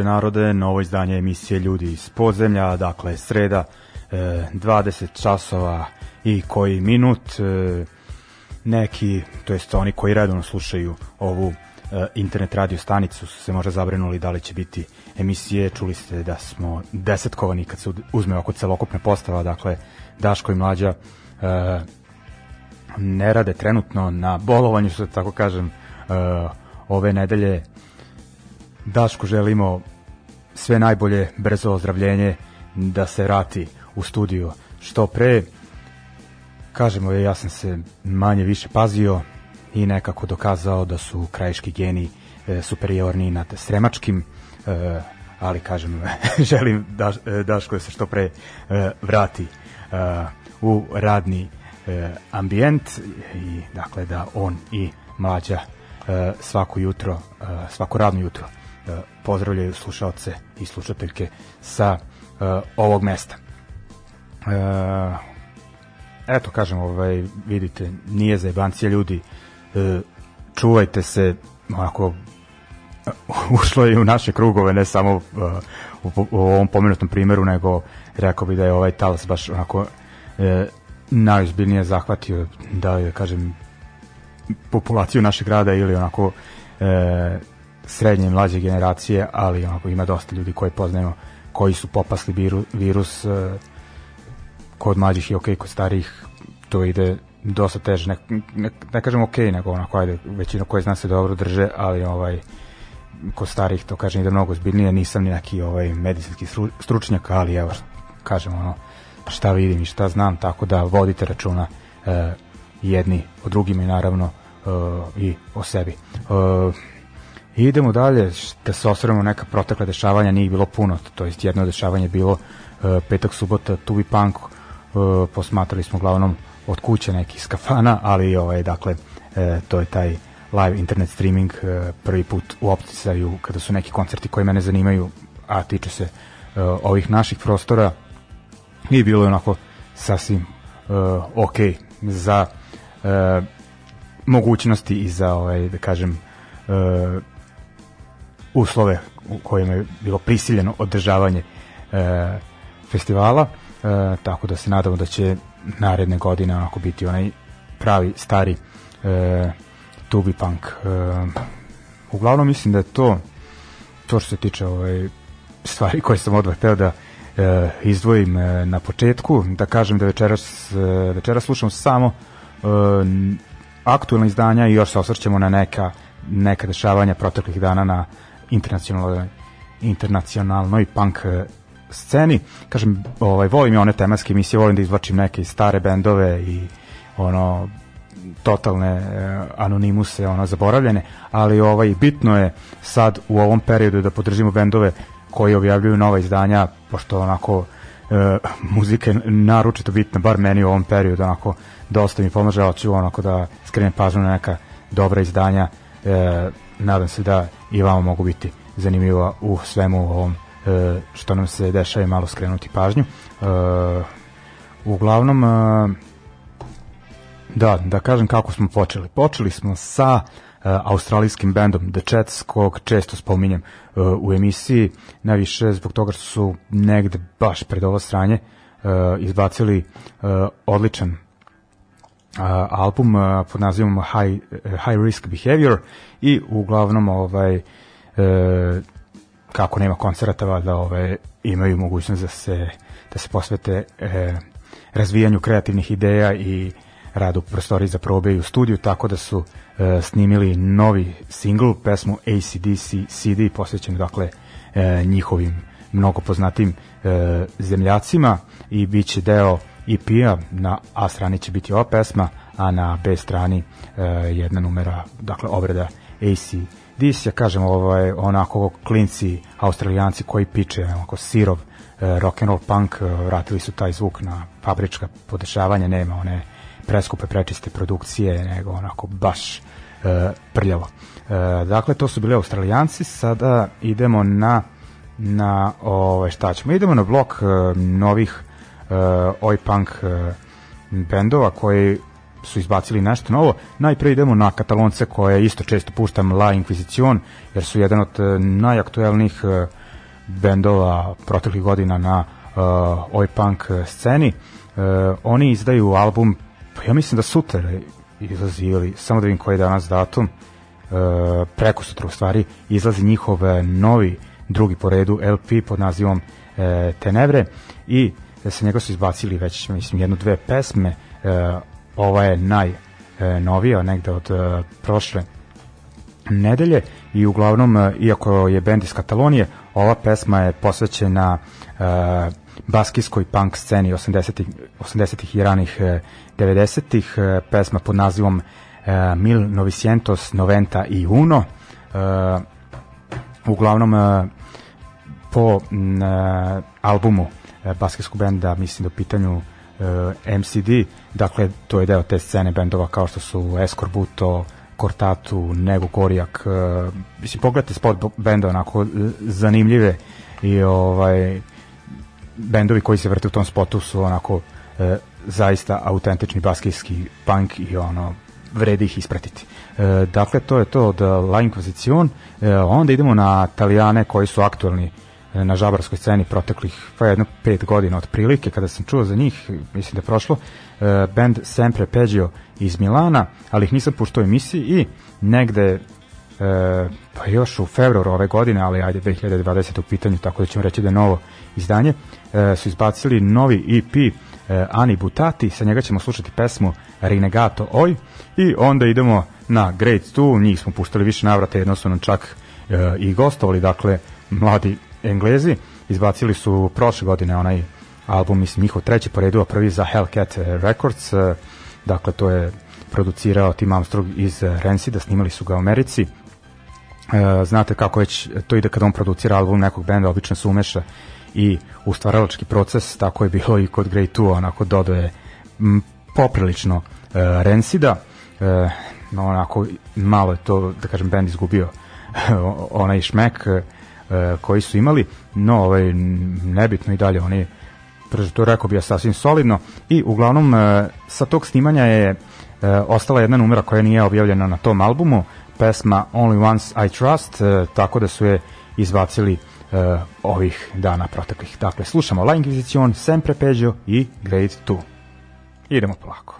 Veče narode, novo izdanje emisije Ljudi iz podzemlja, dakle sreda, e, 20 časova i koji minut, e, neki, to jest oni koji redovno slušaju ovu e, internet radio stanicu su se možda zabrinuli da li će biti emisije, čuli ste da smo desetkovani kad se uzme oko celokupne postava, dakle Daško i Mlađa e, ne rade trenutno na bolovanju, što tako kažem, e, ove nedelje Daško želimo sve najbolje, brzo ozdravljenje, da se vrati u studio što pre. Kažemo je, ja sam se manje više pazio i nekako dokazao da su krajiški geni e, superiorni nad sremačkim, e, ali kažem, želim da, Daško da se što pre e, vrati e, u radni e, ambijent i dakle da on i mlađa e, svako jutro, e, svako radno jutro pozdravljaju slušalce i slušateljke sa e, ovog mesta. E, eto kažem, ovaj, vidite, nije za jebancije ljudi, e, čuvajte se, onako, ušlo je u naše krugove, ne samo uh, u, u ovom pomenutom primeru, nego rekao bi da je ovaj talas baš onako e, najozbiljnije zahvatio, da je, kažem, populaciju našeg grada ili onako e, srednje i mlađe generacije, ali onako ima dosta ljudi koje poznajemo koji su popasli viru, virus e, kod mlađih i ok, kod starijih to ide dosta teže, ne, ne, ne kažem ok, nego onako ajde, većina koje zna se dobro drže, ali ovaj kod starih to kažem ide mnogo zbiljnije, nisam ni neki ovaj medicinski stru, stručnjak, ali evo kažem ono šta vidim i šta znam, tako da vodite računa e, jedni o drugima i naravno e, i o sebi. E, idemo dalje, da se osvremo neka protekla dešavanja, nije bilo puno, to jest jedno dešavanje je bilo e, petak, subota, Tubi Punk, e, posmatrali smo uglavnom od kuće nekih skafana, ali ovaj, dakle, e, to je taj live internet streaming e, prvi put u opticaju kada su neki koncerti koji mene zanimaju, a tiče se e, ovih naših prostora i bilo onako sasvim uh, ok za uh, mogućnosti i za ovaj da kažem uh, uslove u kojima je bilo prisiljeno održavanje uh, festivala uh, tako da se nadamo da će naredne godine onako biti onaj pravi stari uh, tubi punk uh, uglavnom mislim da je to to što se tiče ovaj, stvari koje sam odmah hteo da e, izdvojim e, na početku, da kažem da večeras, e, večeras slušamo samo e, aktualna izdanja i još se osvrćemo na neka, neka dešavanja proteklih dana na internacionalnoj internacionalnoj punk e, sceni. Kažem, ovaj, volim ja one tematske emisije, volim da izvlačim neke stare bendove i ono totalne e, anonimuse, ono zaboravljene, ali ovaj bitno je sad u ovom periodu da podržimo bendove koji objavljuju nova izdanja, pošto onako e, muzika je naročito bitna, bar meni u ovom periodu, onako dosta mi pomaže, ali ću onako da skrenem pažnju na neka dobra izdanja, e, nadam se da i vama mogu biti zanimljiva u svemu ovom e, što nam se dešava i malo skrenuti pažnju. E, uglavnom, e, da, da kažem kako smo počeli. Počeli smo sa uh, australijskim bendom The Chats, kog često spominjem uh, u emisiji, najviše zbog toga što su negde baš pred ovo sranje uh, izbacili uh, odličan uh, album pod nazivom High, High Risk Behavior i uglavnom ovaj uh, kako nema koncerata da ovaj imaju mogućnost da se da se posvete uh, razvijanju kreativnih ideja i uh, rad u za probe i u studiju, tako da su e, snimili novi singl, pesmu ACDC CD, posvećen dakle e, njihovim mnogo poznatim e, zemljacima i bit će deo EP-a, na A strani će biti ova pesma, a na B strani e, jedna numera, dakle obrada ACDC, ja kažem ovaj, onako klinci australijanci koji piče onako sirov e, rock and roll punk, e, vratili su taj zvuk na fabrička podešavanja, nema one preskupe prečiste produkcije, nego onako baš e, prljavo. E, dakle, to su bili australijanci, sada idemo na na ove, šta ćemo, idemo na blok e, novih oj punk e, bendova koji su izbacili nešto novo. Najpre idemo na Katalonce koje isto često puštam La Inquisition, jer su jedan od e, najaktuelnijih bendova proteklih godina na uh, oj punk sceni. Uh, oni izdaju album Pa ja mislim da sutra izlazi ili samo da vidim koji je danas datum e, preko sutra u stvari izlazi njihov novi drugi po redu LP pod nazivom e, Tenevre i sa njega su izbacili već mislim jednu dve pesme e, ova je najnovija negde od e, prošle nedelje i uglavnom e, iako je bend iz Katalonije ova pesma je posvećena e, baskijskoj punk sceni 80-ih 80 i ranih 90-ih, e, e, pesma pod nazivom e, Mil Novicientos Noventa i Uno. Uglavnom, po albumu baskijskog benda, mislim da u pitanju MCD, dakle, to je deo te scene bendova kao što su Escorbuto, Kortatu, Nego Korijak, mislim, pogledajte spot benda onako zanimljive i ovaj bendovi koji se vrte u tom spotu su onako e, zaista autentični baskijski punk i ono vredi ih ispratiti. E, dakle, to je to od La Inquisition. E, onda idemo na Italijane koji su aktualni e, na žabarskoj sceni proteklih pa jedno pet godina otprilike kada sam čuo za njih, mislim da je prošlo e, band Sempre Peggio iz Milana, ali ih nisam puštao emisiji i negde e, pa još u februaru ove godine, ali ajde 2020 u pitanju, tako da ćemo reći da je novo izdanje, e, su izbacili novi EP e, Ani Butati, sa njega ćemo slušati pesmu Renegato Oj i onda idemo na Great 2, njih smo puštali više navrata, jedno čak e, i gostovali, dakle mladi Englezi, izbacili su prošle godine onaj album, mislim njihov treći po redu, a prvi za Hellcat Records, dakle to je producirao Tim Armstrong iz Rancida, snimali su ga u Americi, e, znate kako već to ide kada on producira album nekog benda, obično se umeša i u stvaralački proces, tako je bilo i kod Grey 2, onako dodaje m, poprilično uh, Rensida, uh, onako malo je to, da kažem, band izgubio onaj šmek. uh, koji su imali, no ovaj, nebitno i dalje, oni to rekao bi ja sasvim solidno i uglavnom uh, sa tog snimanja je uh, ostala jedna numera koja nije objavljena na tom albumu, pesma Only Once I Trust, tako da su je izbacili ovih dana proteklih. Dakle, slušamo La Inquisition, Sempre Peggio i Grade 2. Idemo polako.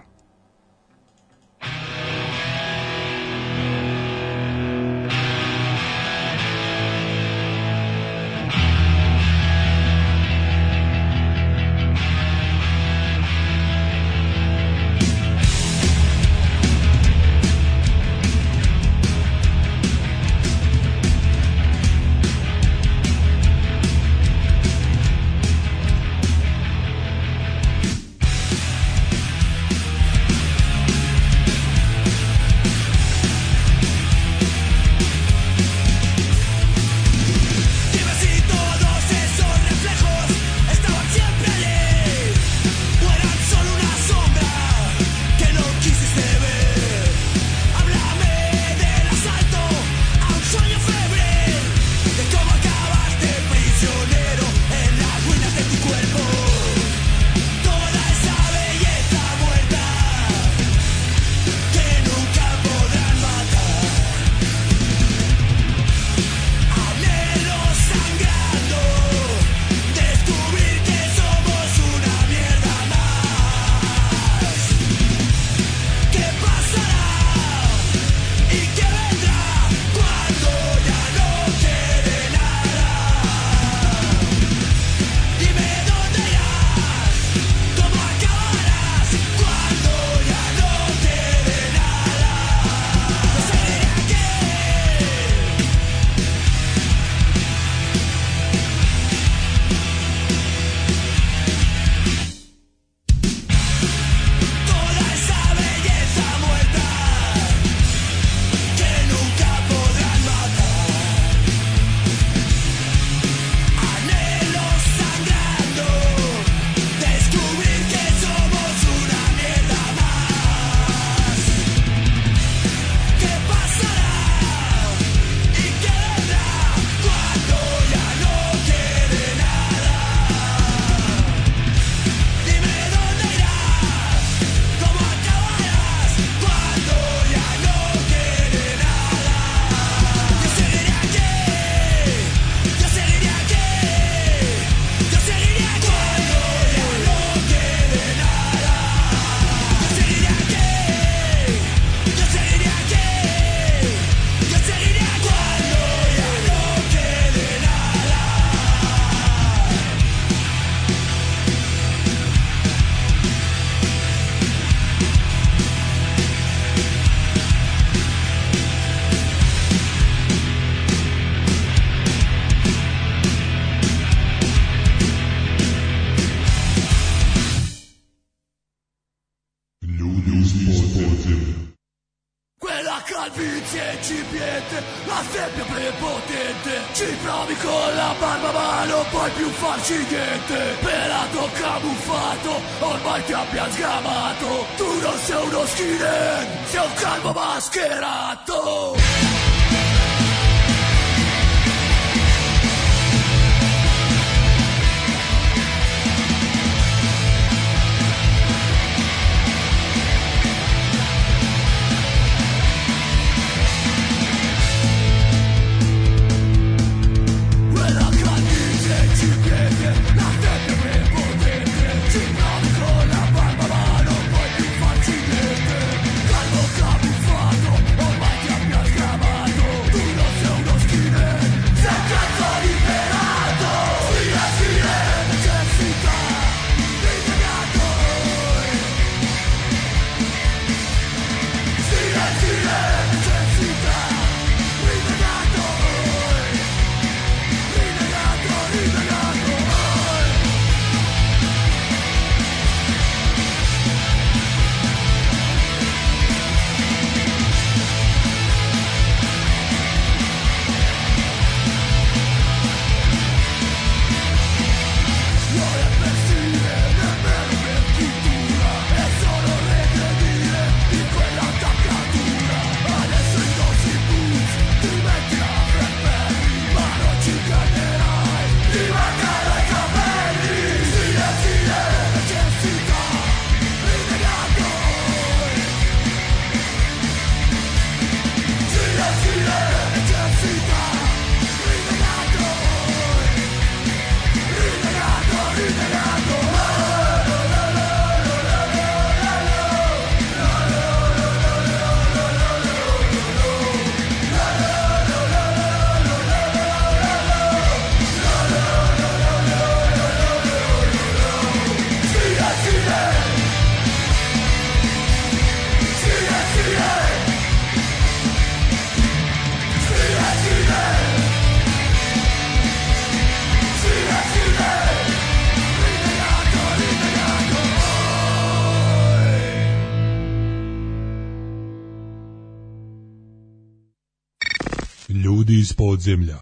Iz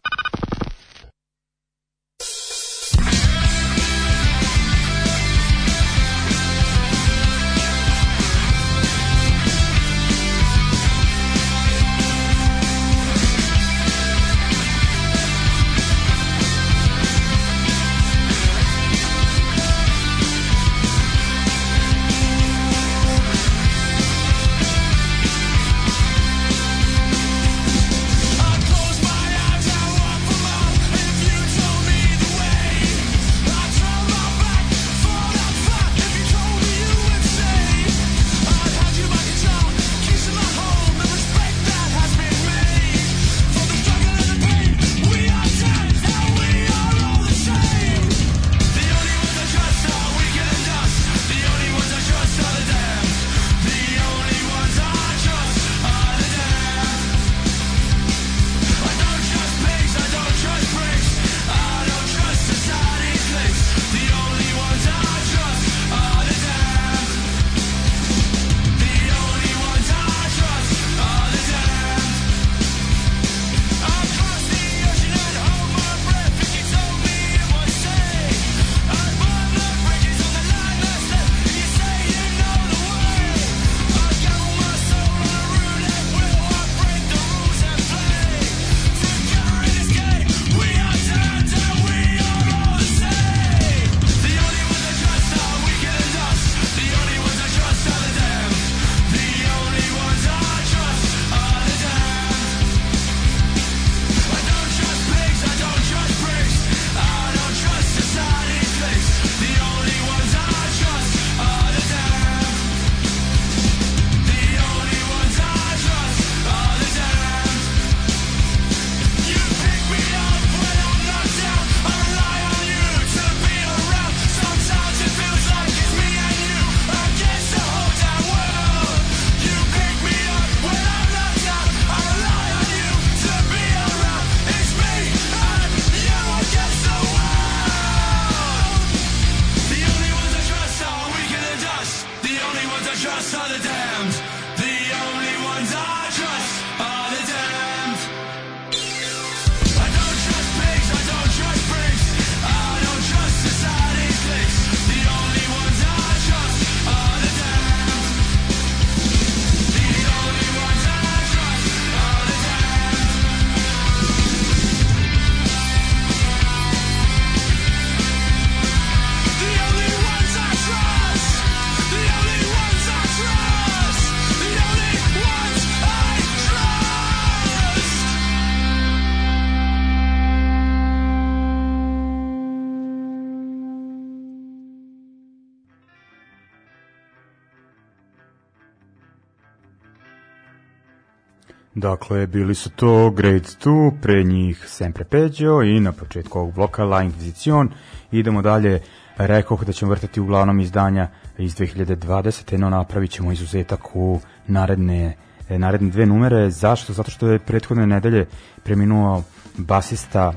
Dakle, bili su to Grade 2, pre njih Sempre Peđo i na početku ovog bloka La Inquisition. Idemo dalje, rekao da ćemo vrtati uglavnom izdanja iz 2020. No napravit ćemo izuzetak u naredne, naredne dve numere. Zašto? Zato što je prethodne nedelje preminuo basista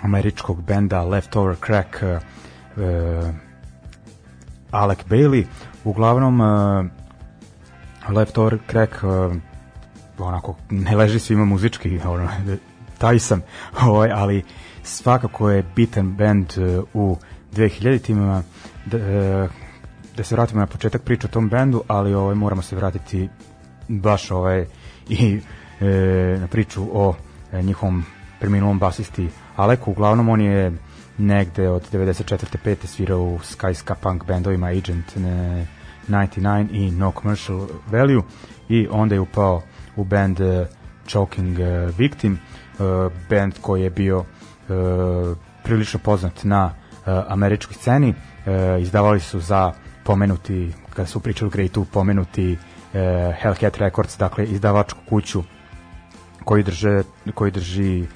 američkog benda Leftover Crack uh, Alec Bailey. Uglavnom, uh, Leftover Crack uh, onako ne leži svima muzički ono, taj sam ovaj, ali svakako je bitan band uh, u 2000-ima da, uh, da se vratimo na početak priče o tom bendu ali ovaj, moramo se vratiti baš ovaj, i e, na priču o e, njihovom preminulom basisti Aleku, uglavnom on je negde od 94. 5. svirao u Sky Ska Punk bendovima Agent 99 i No Commercial Value i onda je upao u band uh, Choking uh, Victim, uh, band koji je bio prilično poznat na američkoj sceni. Izdavali su za pomenuti, kada su pričali Grey 2, pomenuti Hellcat Records, dakle izdavačku kuću koji, drže, koji drži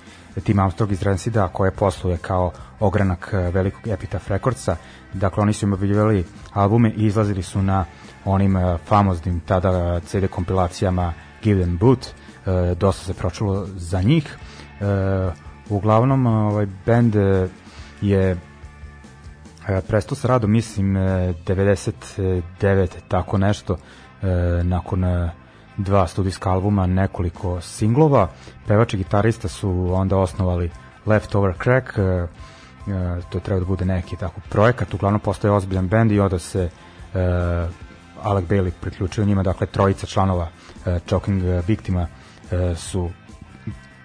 Tim Armstrong iz Rancida, koje posluje kao ogranak velikog Epitaph Recordsa. Dakle, oni su im objavljivali albume i izlazili su na onim famoznim tada CD kompilacijama Give Them Boot, e, dosta se pročulo za njih. E, uglavnom, ovaj band je prestao sa radom, mislim, 99, tako nešto, nakon dva studijska albuma, nekoliko singlova. Pevač i gitarista su onda osnovali Leftover Crack, to treba da bude neki tako projekat, uglavnom postoje ozbiljan band i onda se Alec Bailey priključio njima, dakle trojica članova uh, Choking Victima uh, su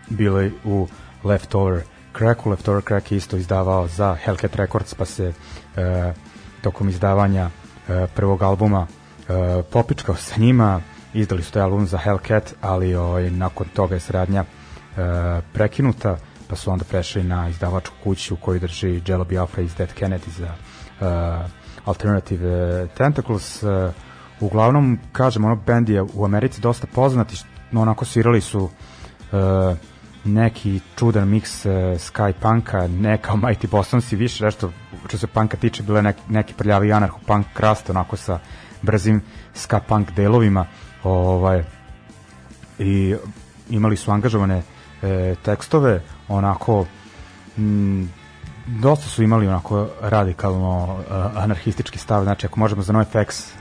bili u Leftover Cracku. Leftover Crack je isto izdavao za Hellcat Records, pa se uh, tokom izdavanja uh, prvog albuma uh, popičkao sa njima, izdali su taj album za Hellcat, ali ovaj, nakon toga je sradnja uh, prekinuta, pa su onda prešli na izdavačku kuću koju drži Jello Biafra iz Dead Kennedy za uh, Alternative Tentacles. Uh, uglavnom, kažem, ono band je u Americi dosta poznat i onako svirali su uh, neki čudan miks uh, Sky Punka, ne kao Mighty Bostonsi, više nešto što se punka tiče, bile neki, neki prljavi anarcho-punk krast, onako sa brzim ska punk delovima, ovaj, i imali su angažovane e, tekstove, onako m, dosta su imali onako radikalno uh, anarhistički stav, znači ako možemo za NoFX,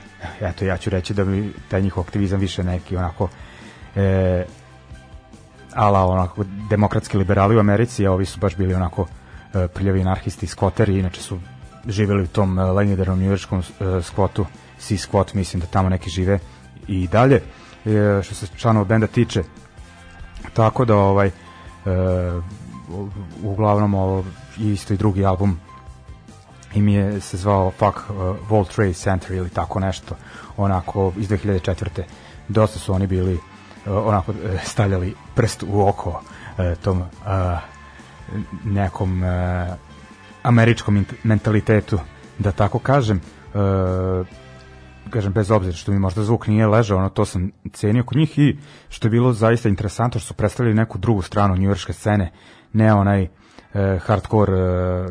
eto ja ću reći da bi taj njihov aktivizam više neki onako e, ala onako demokratski liberali u Americi, a ovi su baš bili onako e, prljavi anarhisti, skoteri, inače su živeli u tom e, legendarnom njujorškom e, skvotu, Sea Squat, mislim da tamo neki žive i dalje. E, što se članova benda tiče, tako da ovaj e, uglavnom ovo, isto i drugi album im je se zvao Fuck uh, World Trade Center ili tako nešto onako iz 2004. dosta su oni bili uh, onako uh, stavljali prst u oko uh, tom uh, nekom uh, američkom mentalitetu da tako kažem uh, kažem bez obzira što mi možda zvuk nije ležao, ono to sam cenio kod njih i što je bilo zaista interesantno što su predstavili neku drugu stranu njujorške scene, ne onaj e, hardcore e,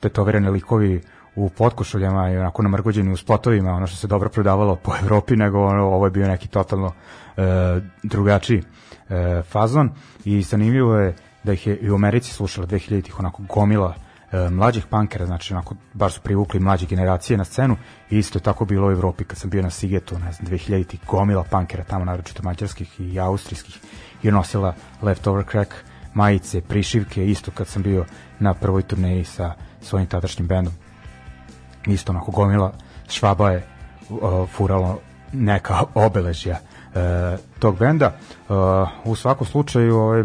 tetovirani likovi u potkošuljama i onako namrgođeni u spotovima, ono što se dobro prodavalo po Evropi, nego ono, ovo je bio neki totalno e, drugačiji e, fazon. I zanimljivo je da ih je i u Americi slušala 2000-ih onako gomila e, mlađih pankera, znači onako baš su privukli mlađe generacije na scenu. I isto je tako bilo u Evropi kad sam bio na Sigetu, ne znam, 2000-ih gomila pankera tamo naročito mađarskih i austrijskih i nosila Leftover Crack majice, prišivke, isto kad sam bio na prvoj turneji sa svojim tadašnjim bendom. Isto onako gomila švaba je uh, furalo neka obeležja uh, tog benda. Uh, u svakom slučaju ovaj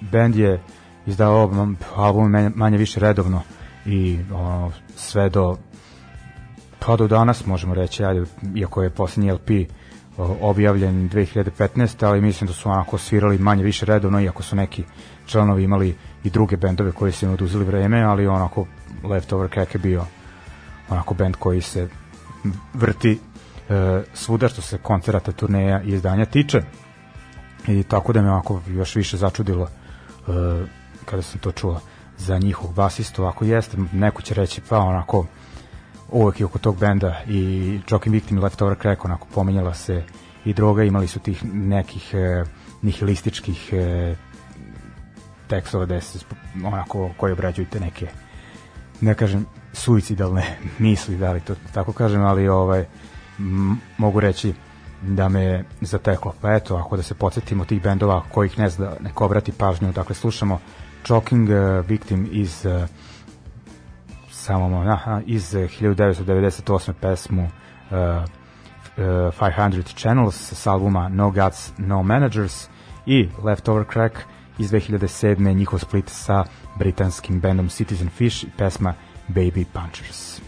bend je izdao album manje, manje više redovno i uh, sve do pa do danas možemo reći, ajde, iako je poslednji LP objavljen 2015. ali mislim da su onako svirali manje više redovno, iako su neki članovi imali i druge bendove koji su im oduzeli vreme, ali onako Leftover Crack je bio onako bend koji se vrti e, svuda što se koncerata, turneja i izdanja tiče. i tako da me ovako još više začudilo uh, kada sam to čuo za njihov basistu, ako jeste, neko će reći pa onako uvek i oko tog benda i Joking Victim i Leftover Crack onako pomenjala se i droga, imali su tih nekih e, nihilističkih e, tekstova da se onako koji obrađuju te neke ne kažem suicidalne misli, da li to tako kažem, ali ovaj mogu reći da me zateklo. Pa eto, ako da se podsjetimo tih bendova kojih ne zna neko obrati pažnju, dakle slušamo Choking uh, Victim iz uh, samo aha, iz 1998. pesmu uh, uh, 500 Channels s albuma No Gods, No Managers i Leftover Crack iz 2007. njihov split sa britanskim bandom Citizen Fish i pesma Baby Punchers.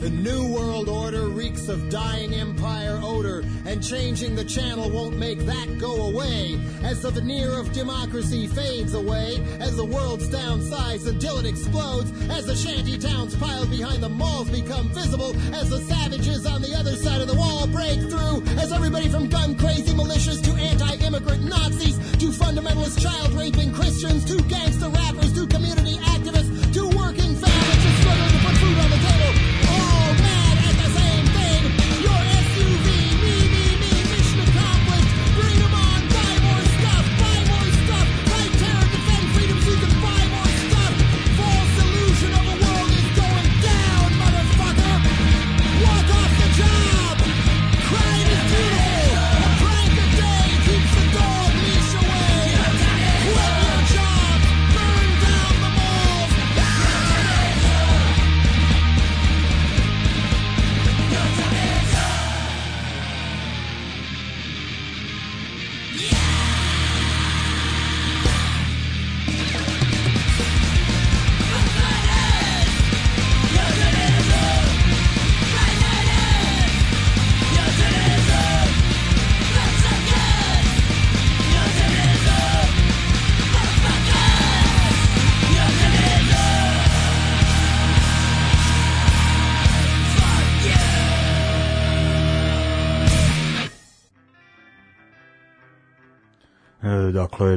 World order reeks of dying empire odor, and changing the channel won't make that go away. As the veneer of democracy fades away, as the world's downsized until it explodes, as the shanty towns piled behind the malls become visible, as the savages on the other side of the wall break through, as everybody from gun crazy militias to anti immigrant Nazis to fundamentalist child raping Christians to gangster rappers to community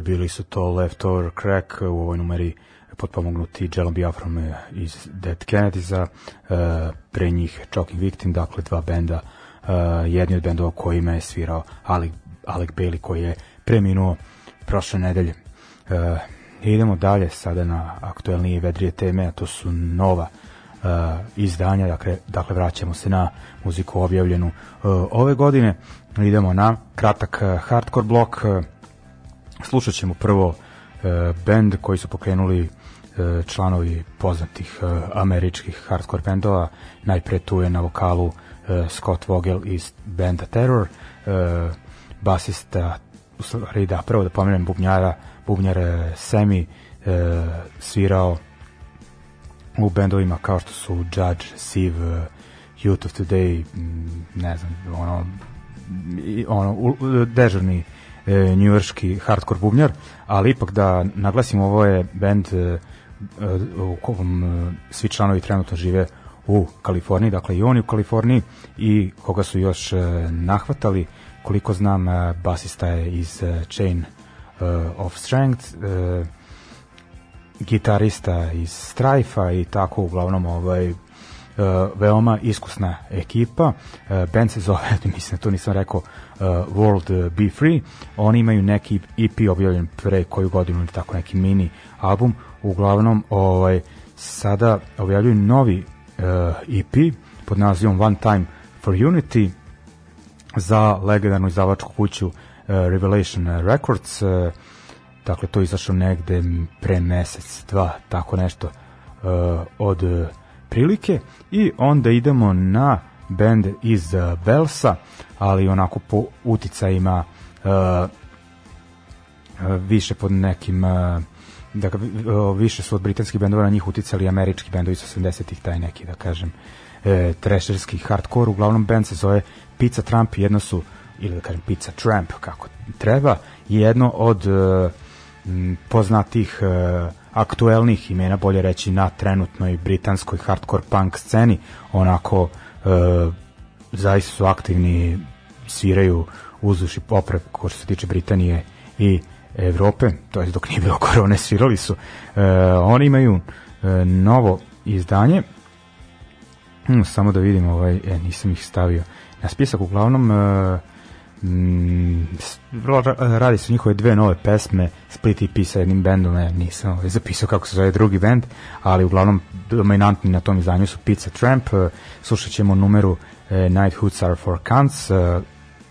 bili su to Leftover Crack u ovoj numeri potpomognuti Jelom Biafrom e, iz Dead Kennedys-a, e, pre njih Choking Victim, dakle dva benda, e, jedni od bendova kojima je svirao Alec, Alec Bailey koji je preminuo prošle nedelje. Idemo dalje sada na aktuelnije vedrije teme, a to su nova uh, izdanja, dakle, dakle vraćamo se na muziku objavljenu uh, ove godine, idemo na kratak uh, hardcore blok, uh, slušat ćemo prvo uh, band koji su pokrenuli uh, članovi poznatih uh, američkih hardcore bendova, najpre tu je na vokalu uh, Scott Vogel iz benda Terror, uh, basista, u stvari da, prvo da pomenem bubnjara, bubnjar uh, Semi uh, svirao u bendovima kao što su Judge, Sieve, uh, Youth of Today, ne znam, ono, ono dežurni e, njujorški hardcore bubnjar, ali ipak da naglasim ovo je band e, e, u kom e, svi članovi trenutno žive u Kaliforniji, dakle i oni u Kaliforniji i koga su još e, nahvatali, koliko znam e, basista je iz e, Chain e, of Strength, e, gitarista iz Strife-a i tako uglavnom ovaj uh, veoma iskusna ekipa. Uh, band se zove, mislim to nisam rekao, World Be Free. Oni imaju neki EP objavljen pre koju godinu ili tako neki mini album. Uglavnom ovaj sada objavljuju novi uh, EP pod nazivom One Time for Unity za legendarnu izdavačku kuću uh, Revelation Records. Uh, dakle to izašlo negde pre mesec, dva, tako nešto uh, od uh, prilike i onda idemo na band iz uh, Belsa, ali onako po uticajima uh, uh, više pod nekim uh, da uh, više su od britanskih bendova na njih uticali američki bendovi sa 80-ih, taj neki da kažem e, trešerski hardcore, uglavnom band se zove Pizza Trump, jedno su ili da kažem Pizza Tramp kako treba, jedno od e, poznatih e, aktuelnih imena, bolje reći, na trenutnoj britanskoj hardcore punk sceni, onako e, zaista su aktivni, sviraju uzduš i poprek ko što se tiče Britanije i Evrope, to je dok nije bilo korone, svirali su. E, oni imaju e, novo izdanje, Hmm, samo da vidim, ovaj, e, nisam ih stavio na spisak, uglavnom e, mm, radi su njihove dve nove pesme Split EP sa jednim bendom, ne, nisam ovaj, zapisao kako se zove drugi bend, ali uglavnom dominantni na tom izdanju su Pizza Tramp, e, slušat ćemo numeru e, Night Hoods Are For Cunts, e,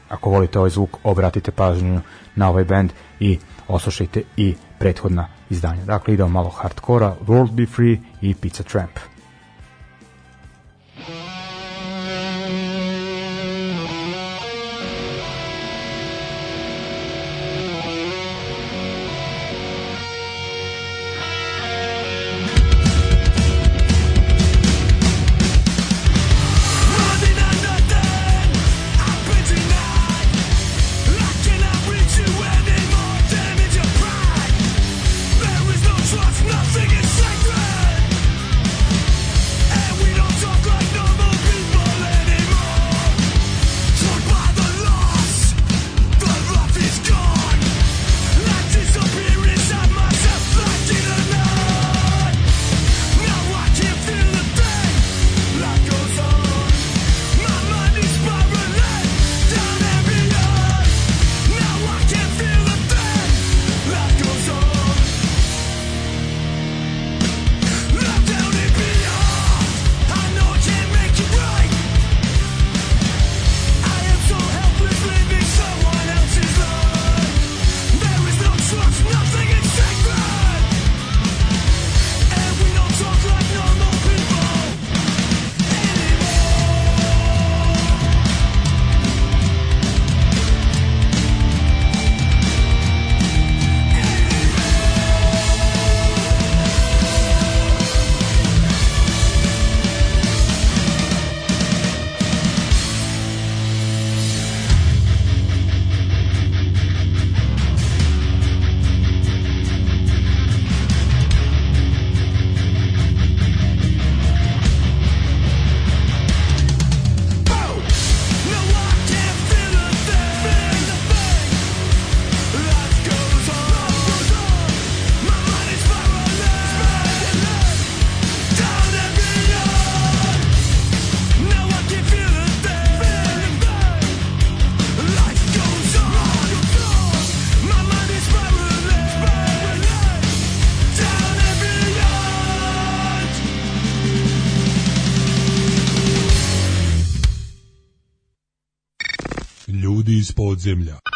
ako volite ovaj zvuk, obratite pažnju na ovaj bend i oslušajte i prethodna izdanja. Dakle, idemo malo hardkora, World Be Free i Pizza Tramp. Podzemlja.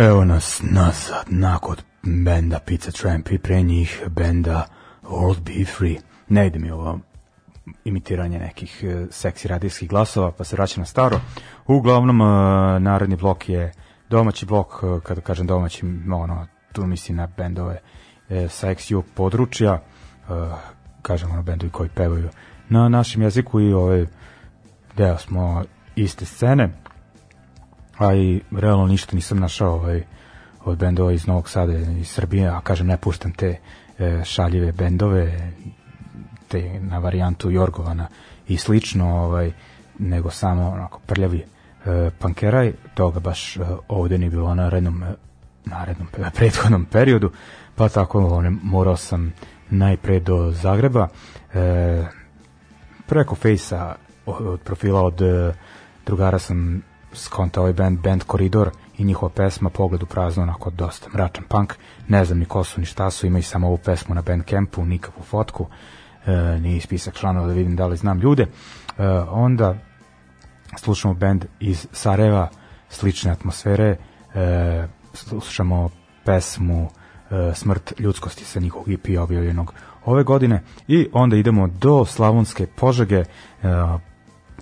Evo nas nazad, nakon benda Pizza Tramp i pre njih benda World Be Free. Ne ide mi ovo imitiranje nekih e, seksi radijskih glasova, pa se vraća na staro. Uglavnom, e, naredni blok je domaći blok, e, kada kažem domaći, ono, tu mislim na bendove sa XU područja, kažem ono bendovi koji pevaju na našem jeziku i ove deo smo iste scene a i realno ništa nisam našao ovaj, od bendova iz Novog Sada i Srbije, a kažem ne puštam te e, šaljive bendove te na varijantu Jorgovana i slično ovaj, nego samo onako prljavi e, pankeraj, toga baš e, ovde nije bilo na rednom e, narednom prethodnom periodu, pa tako one, morao sam najpre do Zagreba e, preko fejsa od profila od e, drugara sam skonta ovaj band, band Koridor i njihova pesma Pogled u prazno, onako dosta mračan punk, ne znam ni ko su ni šta su, imaju samo ovu pesmu na band campu, nikakvu fotku, e, ni spisak članova da vidim da li znam ljude. E, onda slušamo band iz Sarajeva, slične atmosfere, e, slušamo pesmu e, Smrt ljudskosti sa njihovog EP objavljenog ove godine. I onda idemo do Slavonske Požege e,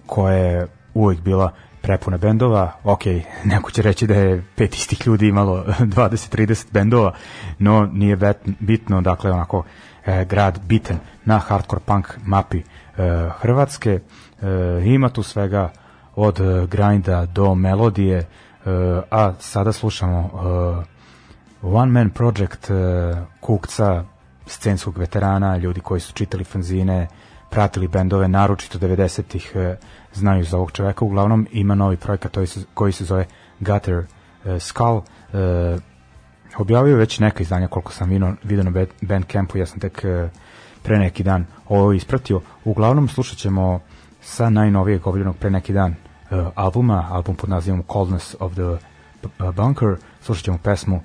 koja je uvijek bila prepuna bendova, ok, neko će reći da je pet istih ljudi imalo 20-30 bendova, no nije bitno, dakle onako e, grad biten na hardcore punk mapi e, Hrvatske, e, ima tu svega od grinda do melodije, e, a sada slušamo e, One Man Project e, Kukca, scenskog veterana, ljudi koji su čitali fanzine, pratili bendove, naročito 90-ih e, znaju za ovog čoveka. Uglavnom ima novi projekat koji se, zove Gutter uh, Skull. Uh, objavio već neka izdanja koliko sam vidio, na Bandcampu, ja sam tek pre neki dan ovo ispratio. Uglavnom slušat ćemo sa najnovijeg objavljenog pre neki dan albuma, album pod nazivom Coldness of the Bunker, slušat ćemo pesmu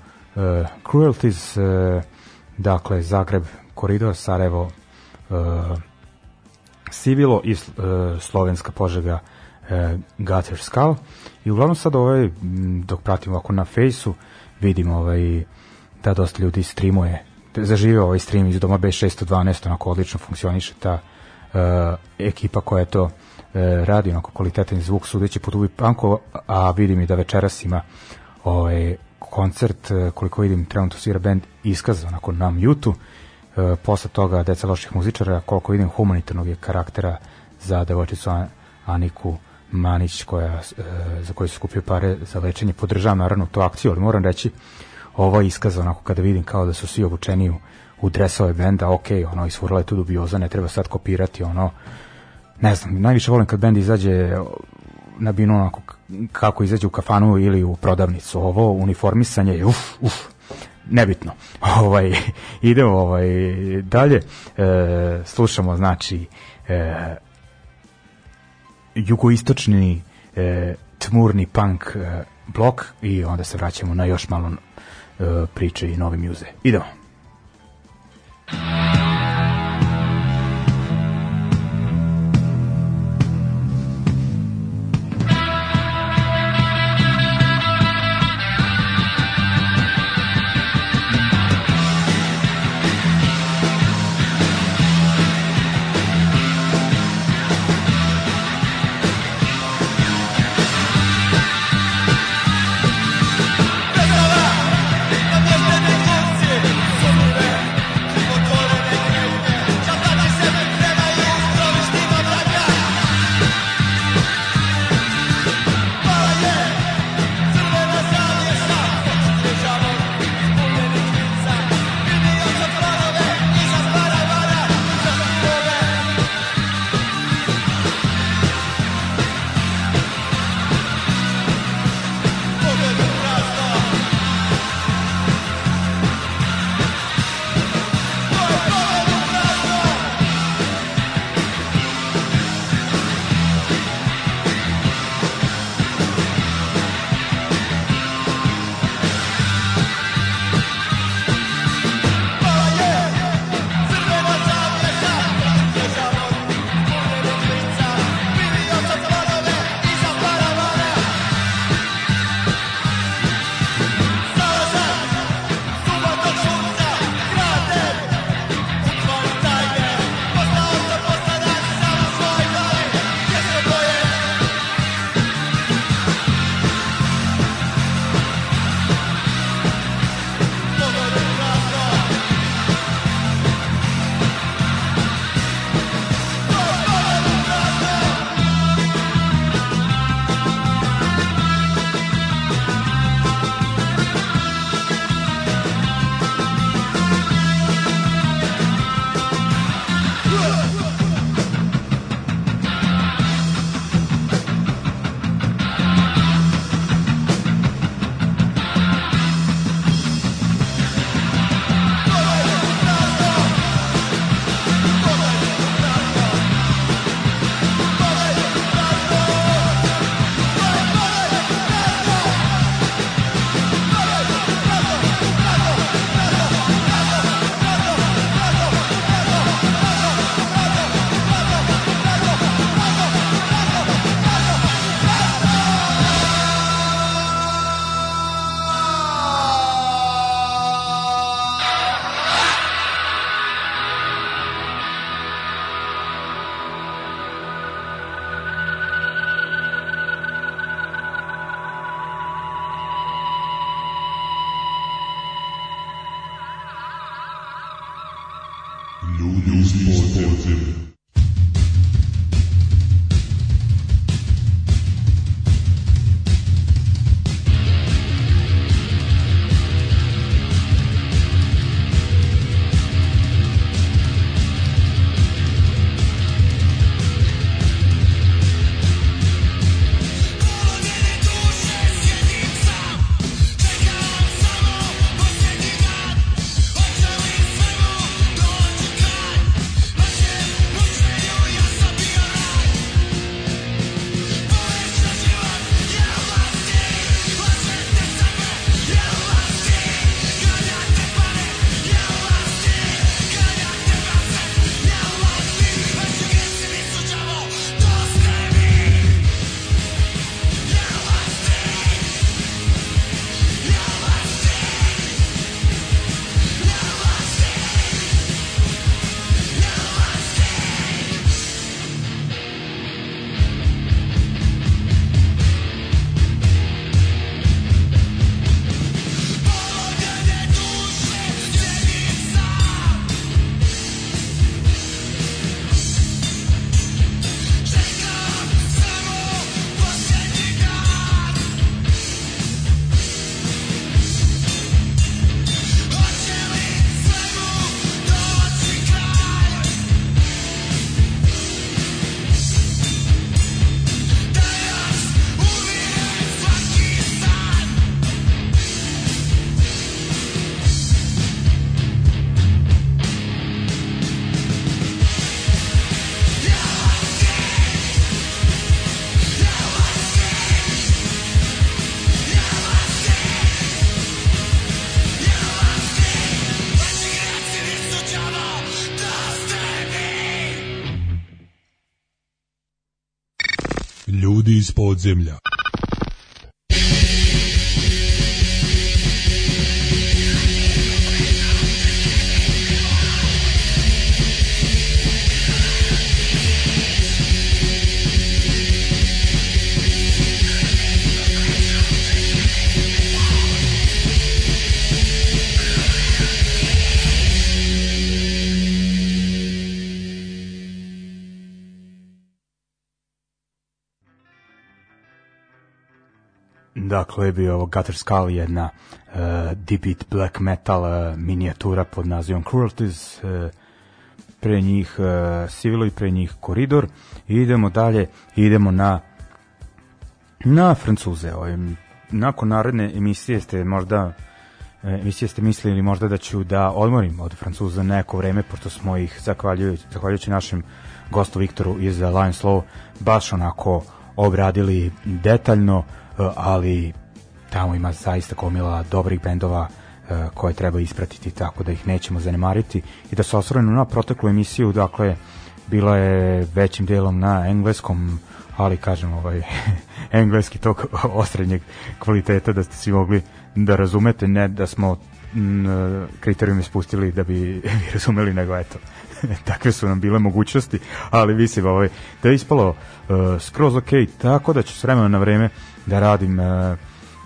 Cruelties, dakle Zagreb, Koridor, Sarajevo, uh, Sivilo i uh, slovenska požega uh, Gutter Skull i uglavnom sad ovaj, dok pratimo ovako na fejsu vidimo ovaj, da dosta ljudi streamuje zaživeo ovaj stream iz doma B612, onako odlično funkcioniše ta uh, ekipa koja je to uh, radi onako kvalitetan zvuk sudeći po Dubi Panko, a vidim i da večeras ima ovaj, koncert, uh, koliko vidim trenutno svira band Iskaz onako na mute uh, posle toga Deca loših muzičara, koliko vidim humanitarnog je karaktera za devojčicu Aniku Manić koja, za koju se skupio pare za lečenje. Podržavam naravno tu akciju, ali moram reći ovo iskaz onako kada vidim kao da su svi obučeni u, u dresove benda, ok, ono, isfurala je tu dubioza, ne treba sad kopirati, ono, ne znam, najviše volim kad bend izađe na binu onako kako izađe u kafanu ili u prodavnicu. Ovo uniformisanje je uf, uf, nebitno. Ovaj idemo ovaj dalje. E, slušamo znači e, jugoistočni e, tmurni punk e, blok i onda se vraćamo na još malo e, priče i novi muze. Idemo. Ljudi iz podzemlja. Dakle, je bio ovo Gutter Skull, jedna uh, deep black metal uh, minijatura pod nazivom Cruelties, uh, pre njih uh, Civilo i pre njih Koridor. I idemo dalje, idemo na na Francuze. Ovaj, nakon naredne emisije ste možda emisije ste mislili možda da ću da odmorim od Francuza neko vreme, pošto smo ih, zahvaljujući, zahvaljujući našem gostu Viktoru iz Lions Law, baš onako obradili detaljno, ali tamo ima zaista komila dobrih bendova e, koje treba ispratiti tako da ih nećemo zanemariti. I da se osvrnemo na proteklu emisiju dakle bila je većim delom na engleskom ali kažem ovaj engleski tog osrednjeg kvaliteta da ste svi mogli da razumete ne da smo kriterijum spustili da bi vi razumeli nego eto takve su nam bile mogućnosti ali mislim ovaj da je ispalo uh, skroz ok tako da ću s vremena na vreme da radim uh,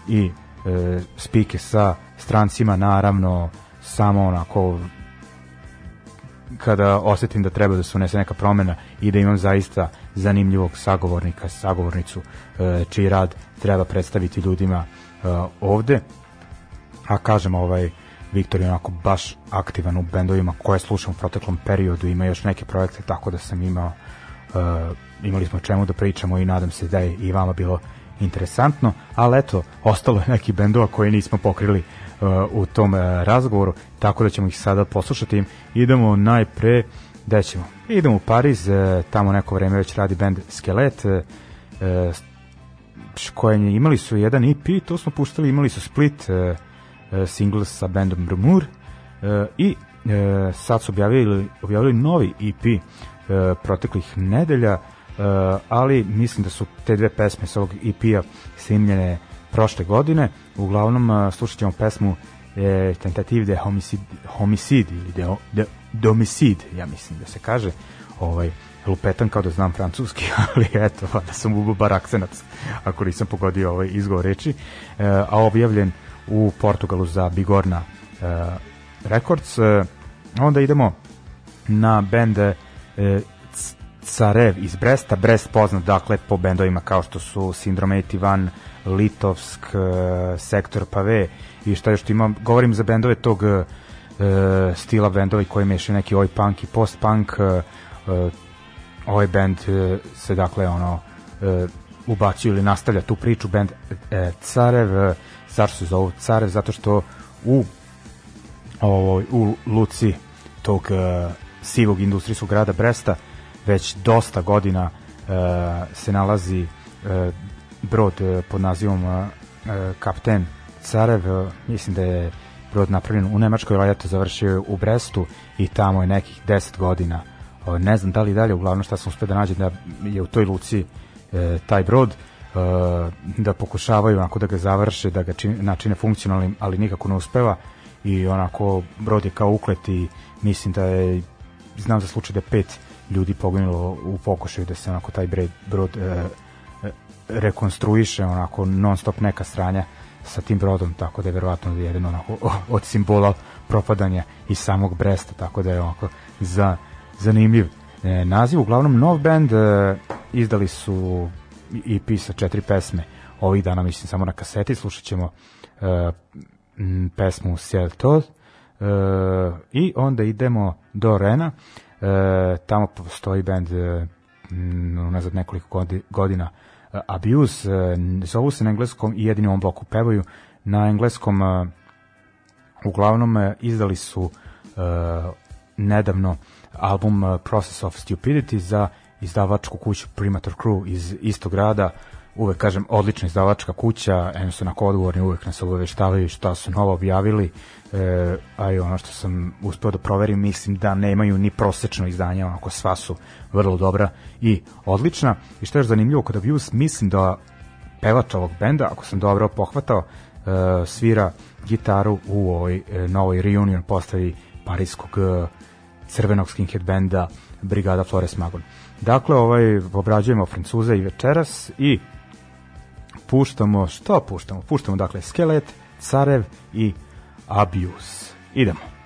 i uh, spike sa strancima naravno samo onako kada osetim da treba da se unese neka promena i da imam zaista zanimljivog sagovornika, sagovornicu uh, čiji rad treba predstaviti ljudima uh, ovde. A kažem ovaj Viktor je onako baš aktivan u bendovima koje slušam u proteklom periodu, ima još neke projekte tako da sam imao uh, imali smo čemu da pričamo i nadam se da je i vama bilo interesantno, ali eto, ostalo je neki bendova koje nismo pokrili uh, u tom uh, razgovoru, tako da ćemo ih sada poslušati. Idemo najpre, gde ćemo? Idemo u Pariz, uh, tamo neko vreme već radi band Skelet, uh, koje imali su jedan EP, to smo puštali, imali su split uh, uh, single sa bandom Brumur uh, i uh, sad su objavili, objavili novi EP uh, proteklih nedelja Uh, ali mislim da su te dve pesme sa ovog EP-a snimljene prošle godine. Uglavnom uh, slušat ćemo pesmu e, Tentative de Homicide, homicide ili de, de, Domicide, ja mislim da se kaže. Ovaj, lupetan kao da znam francuski, ali eto, da sam ubo bar akcenat ako nisam pogodio ovaj izgovor reči. E, a objavljen u Portugalu za Bigorna e, Records. E, onda idemo na bend e, Carev iz Bresta, Brest poznat dakle po bendovima kao što su Sindrom 81, Litovsk, uh, Sektor Pave i šta još ima, govorim za bendove tog uh, stila bendovi koji mešaju neki oj punk i post punk uh, uh, ovaj bend uh, se dakle ono uh, ubacio ili nastavlja tu priču. Bend uh, Carev uh, zašto se zovu Carev? Zato što u ovoj u Luci tog uh, sivog industrijskog grada Bresta već dosta godina uh, se nalazi uh, brod uh, pod nazivom uh, Kapten Carev, uh, mislim da je brod napravljen u Nemačkoj, ali eto završio u Brestu i tamo je nekih 10 godina. Uh, ne znam da li dalje, uglavnom šta sam uspio da nađem da je u toj luci uh, taj brod da pokušavaju onako da ga završe, da ga čine, načine funkcionalnim, ali nikako ne uspeva i onako brod je kao uklet i mislim da je znam za slučaj da je pet ljudi poginulo u pokušaju da se onako taj brod, brod e, e, rekonstruiše onako non stop neka stranja sa tim brodom, tako da je verovatno jedan onako od simbola propadanja i samog Bresta, tako da je onako za, zanimljiv e, naziv. Uglavnom, nov band e, izdali su EP sa četiri pesme ovih dana, mislim, samo na kaseti, slušat ćemo e, pesmu Ciel Tod e, i onda idemo do Rena, e, tamo postoji band e, unazad nekoliko godina. E, Abuse, e, zovu se na engleskom i jedini on bloku pevaju. Na engleskom e, uglavnom e, izdali su e, nedavno album Process of Stupidity za izdavačku kuću Primator Crew iz istog grada uvek kažem odlična izdavačka kuća, jednostavno ako odgovorni uvek nas obaveštavaju šta su novo objavili, e, a i ono što sam uspeo da proverim, mislim da nemaju ni prosečno izdanje, onako sva su vrlo dobra i odlična. I što je još zanimljivo kod Abuse, mislim da pevač ovog benda, ako sam dobro pohvatao, e, svira gitaru u ovoj e, novoj reunion postavi parijskog e, crvenog skinhead benda Brigada Flores Magon. Dakle, ovaj, obrađujemo Francuze i večeras i puštamo, što puštamo? Puštamo, dakle, Skelet, Carev i Abuse. Idemo.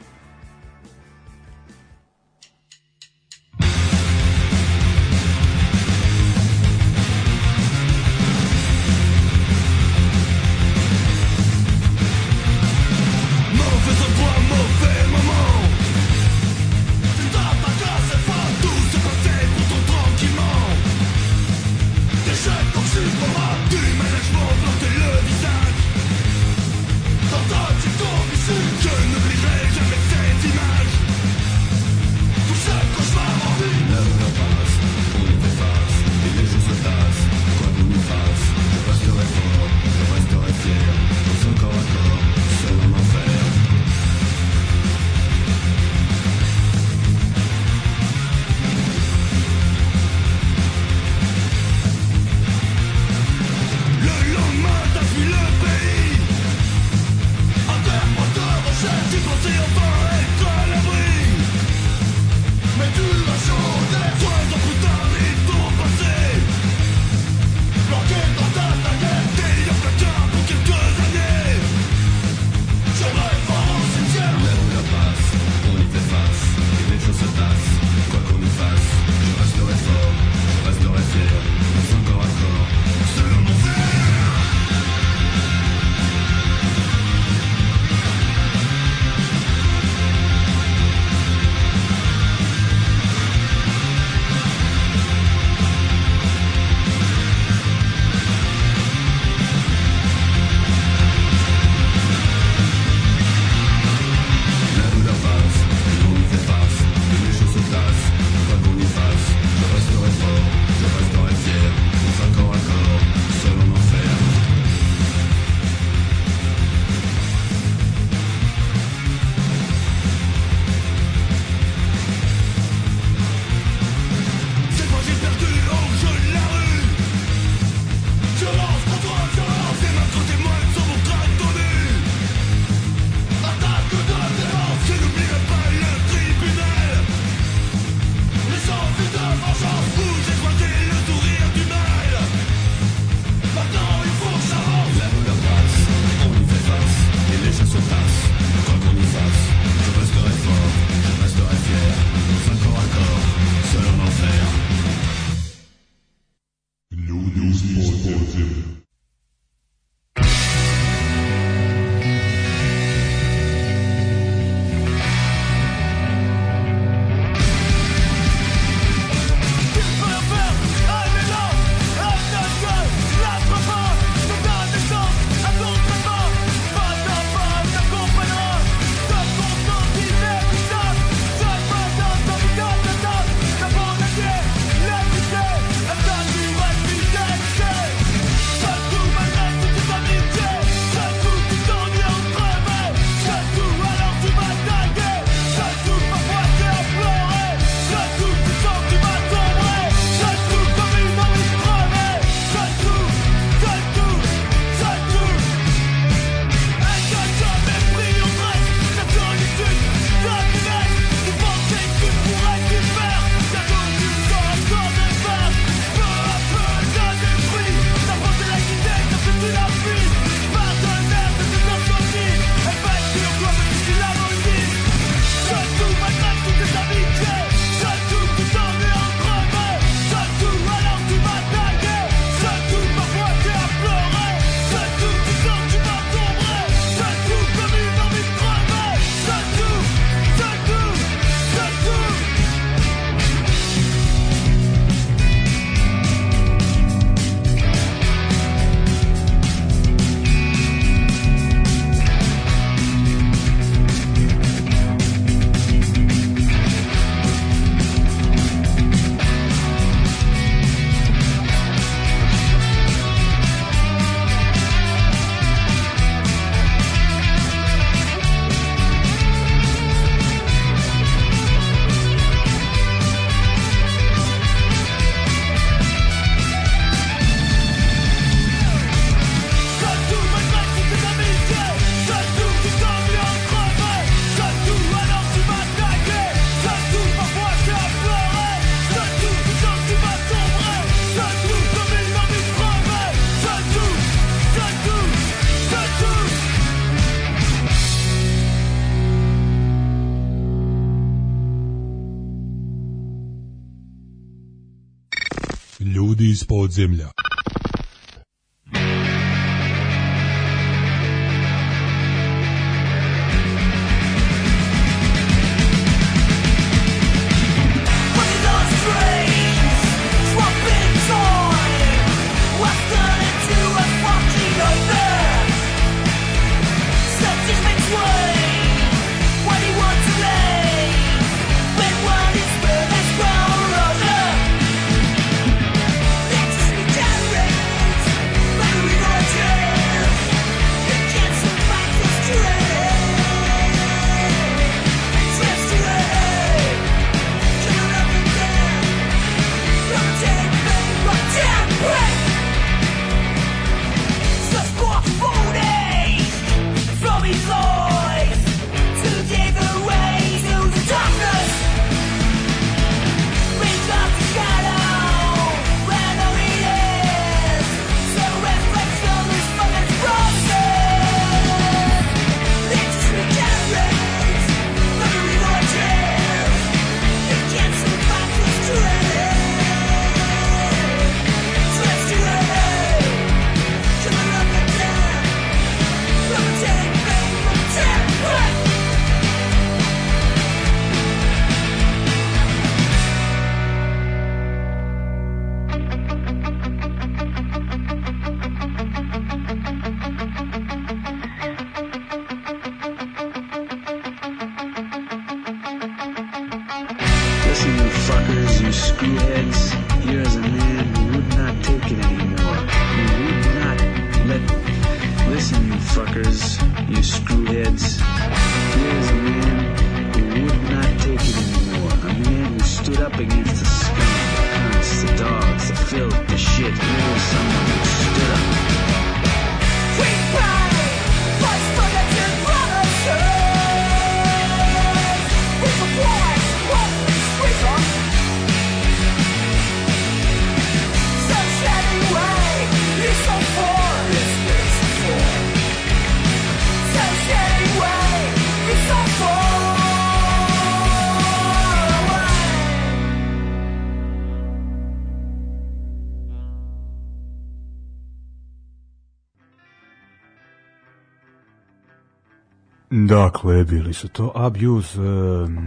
Dakle, bili su to Abuse,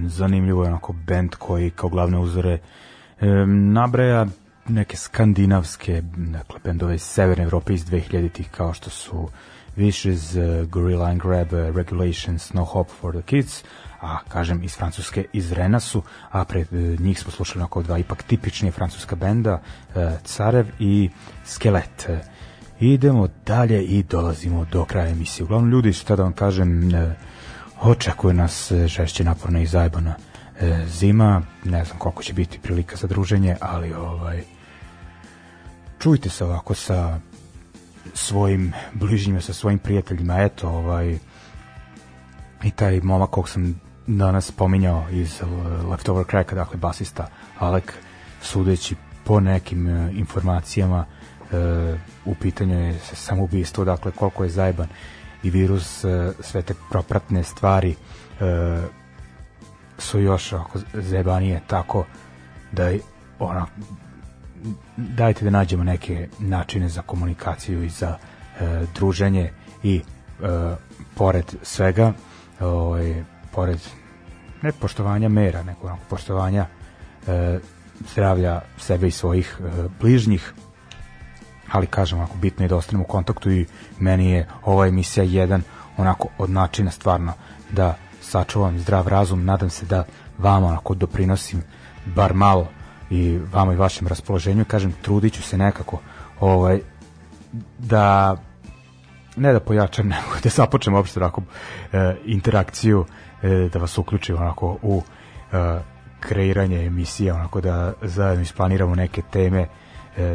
zanimljivo je onako band koji kao glavne uzore nabraja neke skandinavske, dakle, bendove iz Severne Evrope iz 2000-ih, kao što su Wishes, uh, Gorilla and Grab, Regulations, No Hope for the Kids, a kažem iz Francuske iz Renasu, a pred uh, njih smo slušali oko dva ipak tipičnije francuska benda, Carev i Skelet. Idemo dalje i dolazimo do kraja emisije. Uglavnom ljudi, šta da vam kažem, očekuje nas e, žešće naporna i zajebana e, zima, ne znam koliko će biti prilika za druženje, ali ovaj čujte se ovako sa svojim bližnjima, sa svojim prijateljima, eto, ovaj i taj momak kog sam danas pominjao iz Leftover Cracka, dakle basista Alek, sudeći po nekim informacijama e, u pitanju je samoubistvo, dakle koliko je zajban i virus, e, sve te propratne stvari e, su još ako zajebanije tako da ona dajte da nađemo neke načine za komunikaciju i za e, druženje i pored svega ovaj, pored ne poštovanja mera, nego poštovanja e, zdravlja sebe i svojih e, bližnjih ali kažem, ako bitno je da ostanemo u kontaktu i meni je ova emisija jedan onako od načina stvarno da sačuvam zdrav razum, nadam se da vama onako doprinosim bar malo i vama i vašem raspoloženju, kažem, trudit ću se nekako ovaj, da ne da pojačam, nego da započnem uopšte onako e, interakciju, e, da vas uključim onako u e, kreiranje emisije, onako da zajedno isplaniramo neke teme,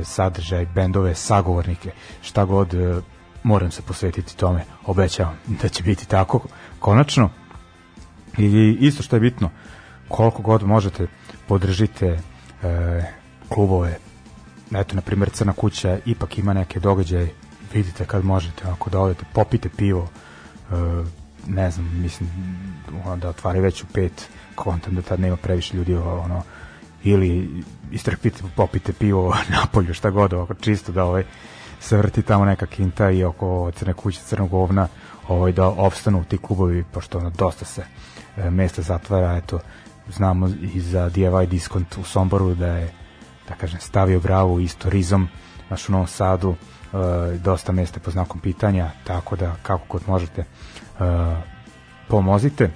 sadržaj, bendove, sagovornike, šta god e, moram se posvetiti tome, obećavam da će biti tako konačno. I isto što je bitno, koliko god možete podržite e, klubove, eto, na primjer Crna kuća ipak ima neke događaje, vidite kad možete, ako da odete, popite pivo, e, ne znam, mislim, da otvari već u pet kontam da tad nema previše ljudi ono, ili istrpite, popite pivo na polju, šta god, ovako, čisto da ovaj, se vrti tamo neka kinta i oko crne kuće crnog govna ovaj, da opstanu ti klubovi, pošto ono, dosta se e, mesta zatvara, eto, znamo i za DIY diskont u Somboru da je, da kažem, stavio bravu isto rizom, naš u Novom Sadu, e, dosta mesta po znakom pitanja, tako da kako kod možete e, pomozite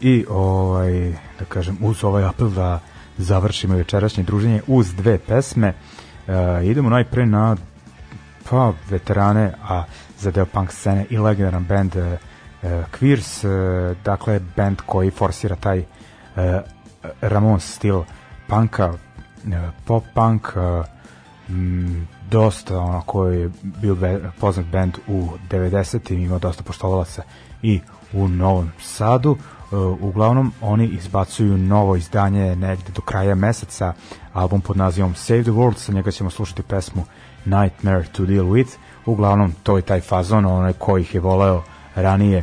i ovaj, da kažem, uz ovaj apel da završimo večerašnje druženje uz dve pesme. Uh, idemo najpre na pa veterane, a za deo punk scene i legendaran band uh, Queers, uh, dakle band koji forsira taj uh, Ramon stil punka, uh, pop punk, uh, m, dosta ono koji je bio be, poznat band u 90. imao dosta poštovalaca i u Novom Sadu. Uh, uglavnom oni izbacuju novo izdanje negde do kraja meseca, album pod nazivom Save the World, sa njega ćemo slušati pesmu Nightmare to Deal With. Uglavnom to je taj fazon, onaj ko ih je voleo ranije,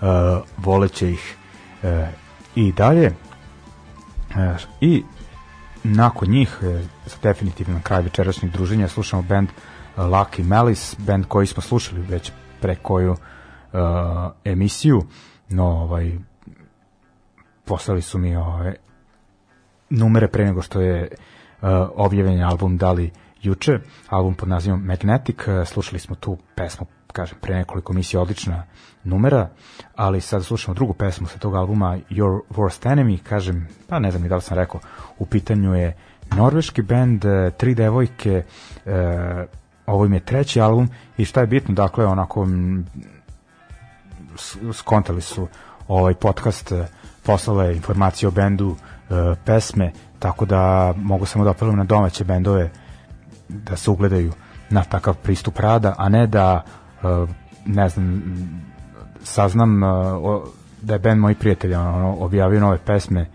uh, voleće ih uh, i dalje. Uh, I nakon njih, uh, definitivno na kraju večerašnjeg druženja, slušamo band Lucky Malice, band koji smo slušali već pre koju uh, emisiju, no ovaj poslali su mi ove numere pre nego što je uh, objavljen album dali juče, album pod nazivom Magnetic, uh, slušali smo tu pesmu kažem, pre nekoliko misija odlična numera, ali sad slušamo drugu pesmu sa tog albuma Your Worst Enemy, kažem, pa ne znam ni da li sam rekao, u pitanju je norveški band, uh, tri devojke, uh, ovo im je treći album i šta je bitno, dakle, onako skontali su ovaj podcast uh, poslale informacije o bendu, e, pesme, tako da mogu samo da apelujem na domaće bendove da se ugledaju na takav pristup rada, a ne da e, ne znam saznam e, da je bend moj prijatelj ono, objavio nove pesme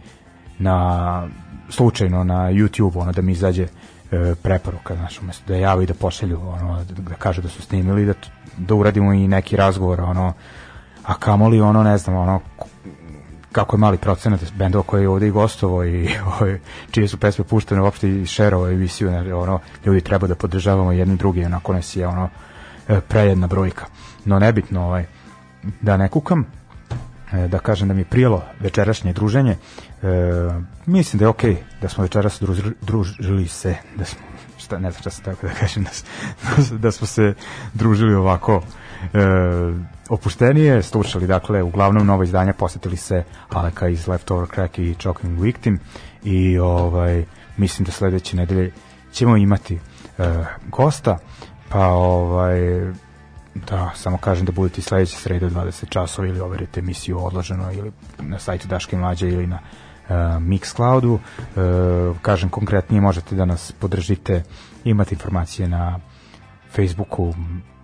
na slučajno na YouTube ono da mi izađe e, preporuka znaš, umesto da javi da pošalju ono, da kažu da su snimili da, da uradimo i neki razgovor ono, a kamoli ono ne znam ono kako je mali procenat bendova koji je ovde i gostovo i ovaj, čije su pesme puštene uopšte i šerovo emisiju, ono, ljudi treba da podržavamo jedni drugi, onako nas je ono e, prejedna brojka. No nebitno, ovaj, da ne kukam, e, da kažem da mi je prijelo večerašnje druženje. E, mislim da je okej okay da smo večeras družili, družili se, da smo, šta, ne znam šta se tako da kažem, da, da smo se družili ovako opuštenije, slušali dakle uglavnom novo izdanje, posetili se Aleka iz Leftover Crack i Choking Victim i ovaj mislim da sledeće nedelje ćemo imati uh, gosta, pa ovaj da, samo kažem da budete sledeće srede 20 časova ili overite emisiju odloženo ili na sajtu Daške Mlađe ili na uh, Mixcloudu. Uh, kažem konkretnije možete da nas podržite, imate informacije na Facebooku,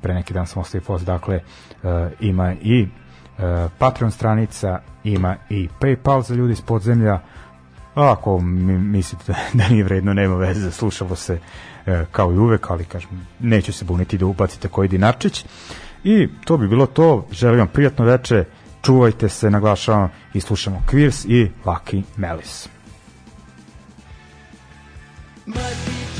pre neki dan sam ostavio post, dakle uh, ima i uh, Patreon stranica, ima i Paypal za ljudi iz podzemlja, ako mi, mislite da nije vredno, nema veze, slušalo se uh, kao i uvek, ali kažem, neću se buniti da upacite koji dinarčić. I to bi bilo to, želim vam prijatno veče, čuvajte se, naglašavam i slušamo Queers i Lucky Melis. Might